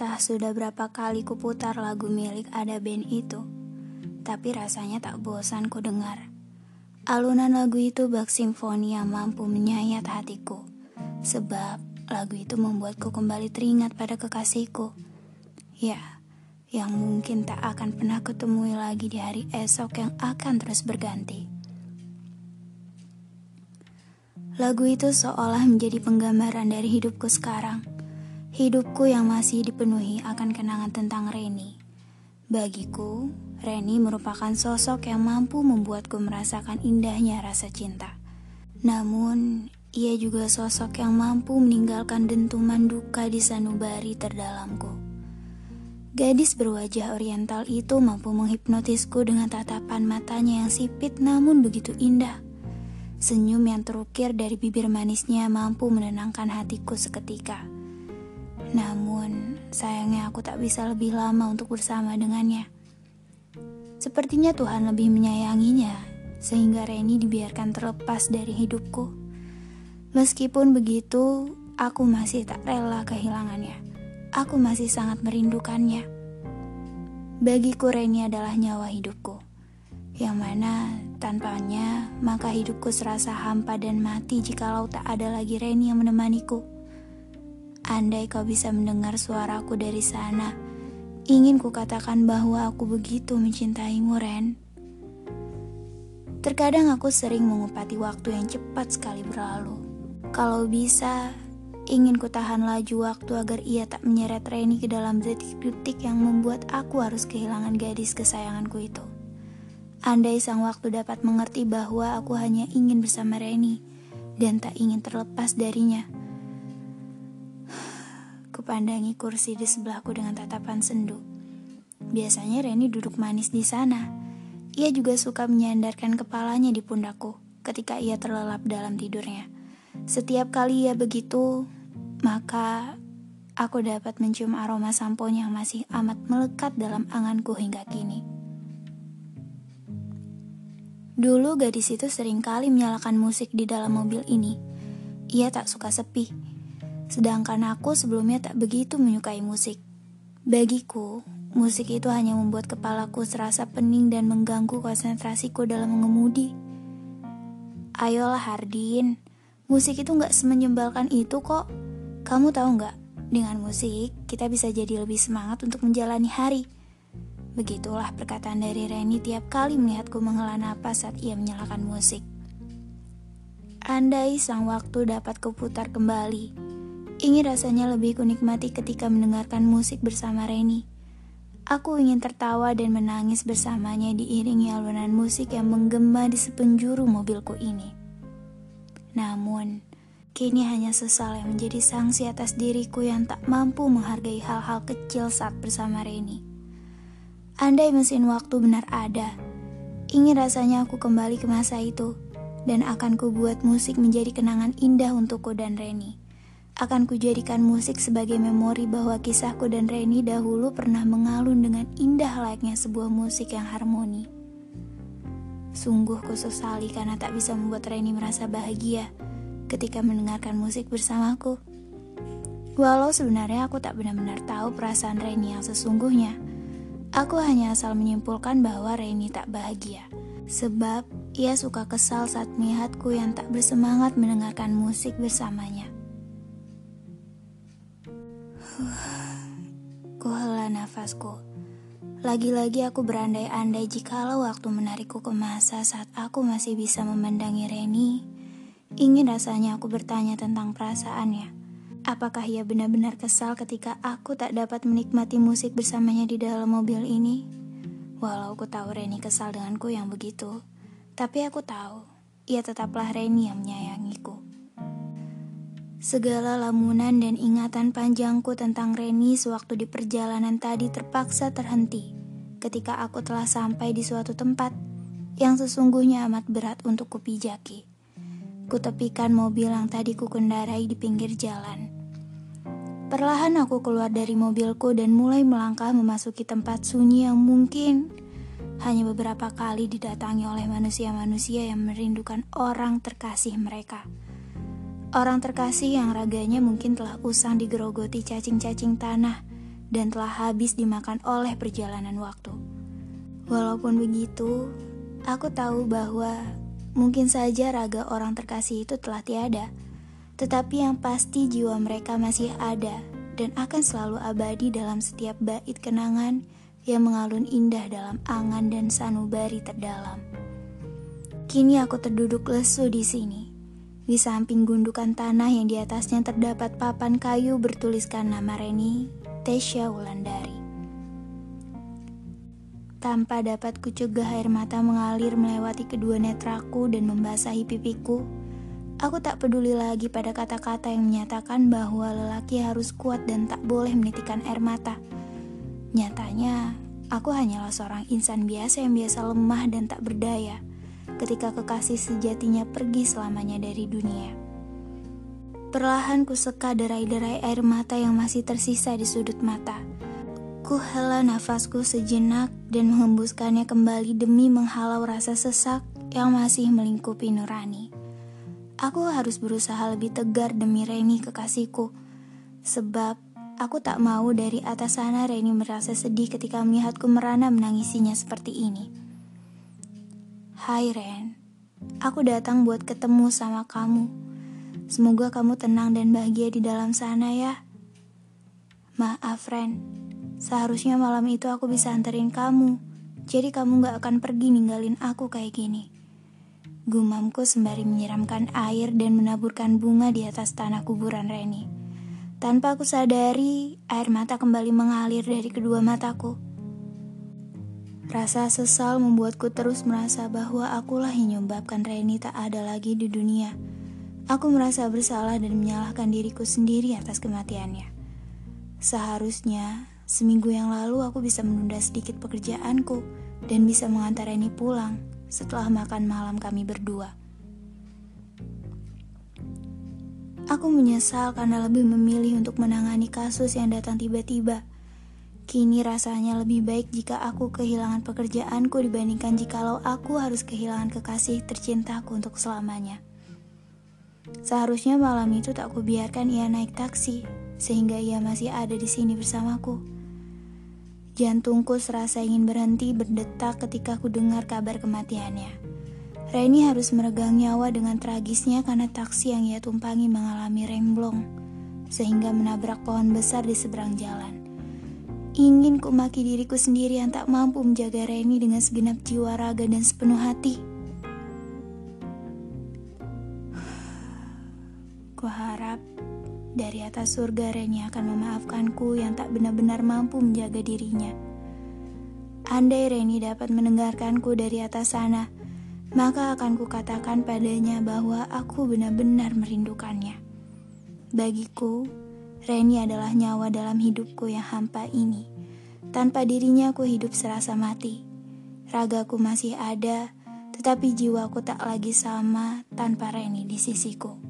Entah sudah berapa kali ku putar lagu milik ada band itu, tapi rasanya tak bosan ku dengar. Alunan lagu itu bak simfoni yang mampu menyayat hatiku, sebab lagu itu membuatku kembali teringat pada kekasihku. Ya, yang mungkin tak akan pernah kutemui lagi di hari esok yang akan terus berganti. Lagu itu seolah menjadi penggambaran dari hidupku sekarang Hidupku yang masih dipenuhi akan kenangan tentang Reni. Bagiku, Reni merupakan sosok yang mampu membuatku merasakan indahnya rasa cinta. Namun, ia juga sosok yang mampu meninggalkan dentuman duka di sanubari terdalamku. Gadis berwajah oriental itu mampu menghipnotisku dengan tatapan matanya yang sipit namun begitu indah. Senyum yang terukir dari bibir manisnya mampu menenangkan hatiku seketika. Namun, sayangnya aku tak bisa lebih lama untuk bersama dengannya. Sepertinya Tuhan lebih menyayanginya, sehingga Reni dibiarkan terlepas dari hidupku. Meskipun begitu, aku masih tak rela kehilangannya. Aku masih sangat merindukannya. Bagiku Reni adalah nyawa hidupku, yang mana tanpanya maka hidupku serasa hampa dan mati jikalau tak ada lagi Reni yang menemaniku. Andai kau bisa mendengar suaraku dari sana, ingin kukatakan bahwa aku begitu mencintaimu, Ren. Terkadang aku sering mengupati waktu yang cepat sekali berlalu. Kalau bisa, ingin ku tahan laju waktu agar ia tak menyeret Reni ke dalam detik-detik yang membuat aku harus kehilangan gadis kesayanganku itu. Andai sang waktu dapat mengerti bahwa aku hanya ingin bersama Reni dan tak ingin terlepas darinya Kupandangi kursi di sebelahku dengan tatapan sendu. Biasanya Reni duduk manis di sana. Ia juga suka menyandarkan kepalanya di pundakku ketika ia terlelap dalam tidurnya. Setiap kali ia begitu, maka aku dapat mencium aroma sampo yang masih amat melekat dalam anganku hingga kini. Dulu gadis itu sering kali menyalakan musik di dalam mobil ini. Ia tak suka sepi Sedangkan aku sebelumnya tak begitu menyukai musik. Bagiku, musik itu hanya membuat kepalaku serasa pening dan mengganggu konsentrasiku dalam mengemudi. Ayolah Hardin, musik itu gak semenyebalkan itu kok. Kamu tahu gak, dengan musik kita bisa jadi lebih semangat untuk menjalani hari. Begitulah perkataan dari Reni tiap kali melihatku menghela napas saat ia menyalakan musik. Andai sang waktu dapat kuputar kembali, Ingin rasanya lebih kunikmati ketika mendengarkan musik bersama Reni. Aku ingin tertawa dan menangis bersamanya diiringi alunan musik yang menggema di sepenjuru mobilku ini. Namun, kini hanya sesal yang menjadi sanksi atas diriku yang tak mampu menghargai hal-hal kecil saat bersama Reni. Andai mesin waktu benar ada, ingin rasanya aku kembali ke masa itu dan akan kubuat musik menjadi kenangan indah untukku dan Reni akan kujadikan musik sebagai memori bahwa kisahku dan Reni dahulu pernah mengalun dengan indah layaknya sebuah musik yang harmoni. Sungguh kusesali karena tak bisa membuat Reni merasa bahagia ketika mendengarkan musik bersamaku. Walau sebenarnya aku tak benar-benar tahu perasaan Reni yang sesungguhnya, aku hanya asal menyimpulkan bahwa Reni tak bahagia. Sebab ia suka kesal saat melihatku yang tak bersemangat mendengarkan musik bersamanya. Kuhela nafasku. Lagi-lagi aku berandai-andai jikalau waktu menarikku ke masa saat aku masih bisa memandangi Reni. Ingin rasanya aku bertanya tentang perasaannya. Apakah ia benar-benar kesal ketika aku tak dapat menikmati musik bersamanya di dalam mobil ini? Walau aku tahu Reni kesal denganku yang begitu, tapi aku tahu ia tetaplah Reni yang menyayangiku. Segala lamunan dan ingatan panjangku tentang Reni sewaktu di perjalanan tadi terpaksa terhenti ketika aku telah sampai di suatu tempat yang sesungguhnya amat berat untuk kupijaki. Kutepikan mobil yang tadi ku kendarai di pinggir jalan. Perlahan aku keluar dari mobilku dan mulai melangkah memasuki tempat sunyi yang mungkin hanya beberapa kali didatangi oleh manusia-manusia yang merindukan orang terkasih mereka. Orang terkasih yang raganya mungkin telah usang digerogoti cacing-cacing tanah dan telah habis dimakan oleh perjalanan waktu. Walaupun begitu, aku tahu bahwa mungkin saja raga orang terkasih itu telah tiada, tetapi yang pasti jiwa mereka masih ada dan akan selalu abadi dalam setiap bait kenangan yang mengalun indah dalam angan dan sanubari terdalam. Kini aku terduduk lesu di sini, di samping gundukan tanah yang di atasnya terdapat papan kayu bertuliskan nama Reni Tesya Wulandari. Tanpa dapat kucegah air mata mengalir melewati kedua netraku dan membasahi pipiku, aku tak peduli lagi pada kata-kata yang menyatakan bahwa lelaki harus kuat dan tak boleh menitikan air mata. Nyatanya, aku hanyalah seorang insan biasa yang biasa lemah dan tak berdaya ketika kekasih sejatinya pergi selamanya dari dunia. Perlahan ku seka derai-derai air mata yang masih tersisa di sudut mata. Ku hela nafasku sejenak dan menghembuskannya kembali demi menghalau rasa sesak yang masih melingkupi Nurani. Aku harus berusaha lebih tegar demi Reni kekasihku, sebab aku tak mau dari atas sana Reni merasa sedih ketika melihatku merana menangisinya seperti ini. Hai Ren, aku datang buat ketemu sama kamu. Semoga kamu tenang dan bahagia di dalam sana ya. Maaf Ren, seharusnya malam itu aku bisa anterin kamu. Jadi kamu gak akan pergi ninggalin aku kayak gini. Gumamku sembari menyiramkan air dan menaburkan bunga di atas tanah kuburan Reni. Tanpa aku sadari, air mata kembali mengalir dari kedua mataku. Rasa sesal membuatku terus merasa bahwa akulah yang menyebabkan Reni tak ada lagi di dunia. Aku merasa bersalah dan menyalahkan diriku sendiri atas kematiannya. Seharusnya, seminggu yang lalu aku bisa menunda sedikit pekerjaanku dan bisa mengantar Reni pulang setelah makan malam kami berdua. Aku menyesal karena lebih memilih untuk menangani kasus yang datang tiba-tiba Kini rasanya lebih baik jika aku kehilangan pekerjaanku dibandingkan jikalau aku harus kehilangan kekasih tercintaku untuk selamanya. Seharusnya malam itu tak kubiarkan ia naik taksi, sehingga ia masih ada di sini bersamaku. Jantungku serasa ingin berhenti berdetak ketika ku dengar kabar kematiannya. Reni harus meregang nyawa dengan tragisnya karena taksi yang ia tumpangi mengalami remblong, sehingga menabrak pohon besar di seberang jalan. Ingin ku maki diriku sendiri yang tak mampu menjaga Reni dengan segenap jiwa raga dan sepenuh hati. Ku harap dari atas surga Reni akan memaafkanku yang tak benar-benar mampu menjaga dirinya. Andai Reni dapat mendengarkanku dari atas sana, maka akan kukatakan padanya bahwa aku benar-benar merindukannya. Bagiku, Reni adalah nyawa dalam hidupku yang hampa ini. Tanpa dirinya aku hidup serasa mati. Ragaku masih ada, tetapi jiwaku tak lagi sama tanpa Reni di sisiku.